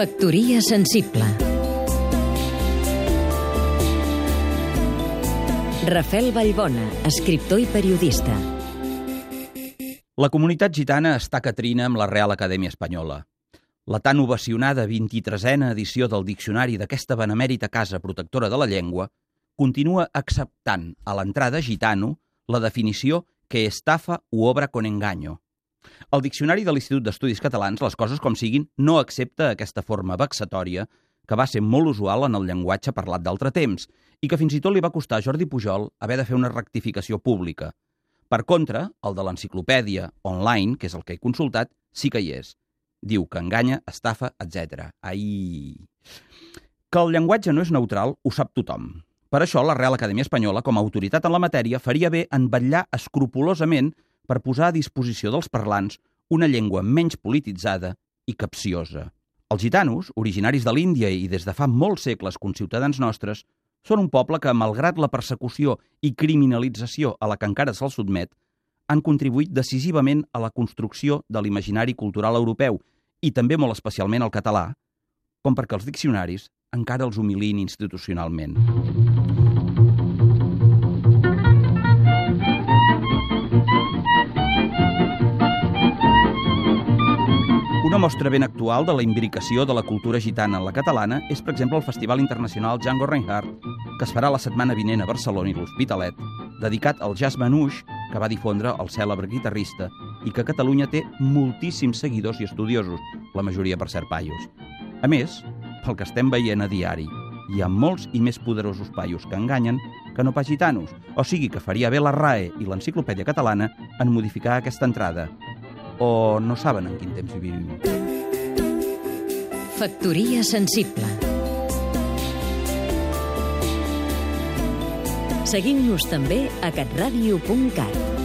Factoria sensible Rafel Vallbona, escriptor i periodista. La comunitat gitana està catrina amb la Real Acadèmia Espanyola. La tan ovacionada 23a edició del diccionari d'aquesta benemèrita casa protectora de la llengua continua acceptant a l'entrada gitano la definició que estafa u obra con engaño. El diccionari de l'Institut d'Estudis Catalans, les coses com siguin, no accepta aquesta forma vexatòria que va ser molt usual en el llenguatge parlat d'altre temps i que fins i tot li va costar a Jordi Pujol haver de fer una rectificació pública. Per contra, el de l'enciclopèdia online, que és el que he consultat, sí que hi és. Diu que enganya, estafa, etc. Ai... Que el llenguatge no és neutral ho sap tothom. Per això, la Real Acadèmia Espanyola, com a autoritat en la matèria, faria bé en vetllar escrupulosament per posar a disposició dels parlants una llengua menys polititzada i capciosa. Els gitanos, originaris de l'Índia i des de fa molts segles conciutadans nostres, són un poble que, malgrat la persecució i criminalització a la que encara se'ls sotmet, han contribuït decisivament a la construcció de l'imaginari cultural europeu i també molt especialment al català, com perquè els diccionaris encara els humilin institucionalment. Una mostra ben actual de la imbricació de la cultura gitana en la catalana és, per exemple, el Festival Internacional Django Reinhardt, que es farà la setmana vinent a Barcelona i l'Hospitalet, dedicat al jazz manouche que va difondre el cèlebre guitarrista i que Catalunya té moltíssims seguidors i estudiosos, la majoria per ser paios. A més, pel que estem veient a diari, hi ha molts i més poderosos paios que enganyen que no pas gitanos, o sigui que faria bé la RAE i l'Enciclopèdia Catalana en modificar aquesta entrada, o no saben en quin temps vivim. Factoria sensible Seguim-nos també a catradio.cat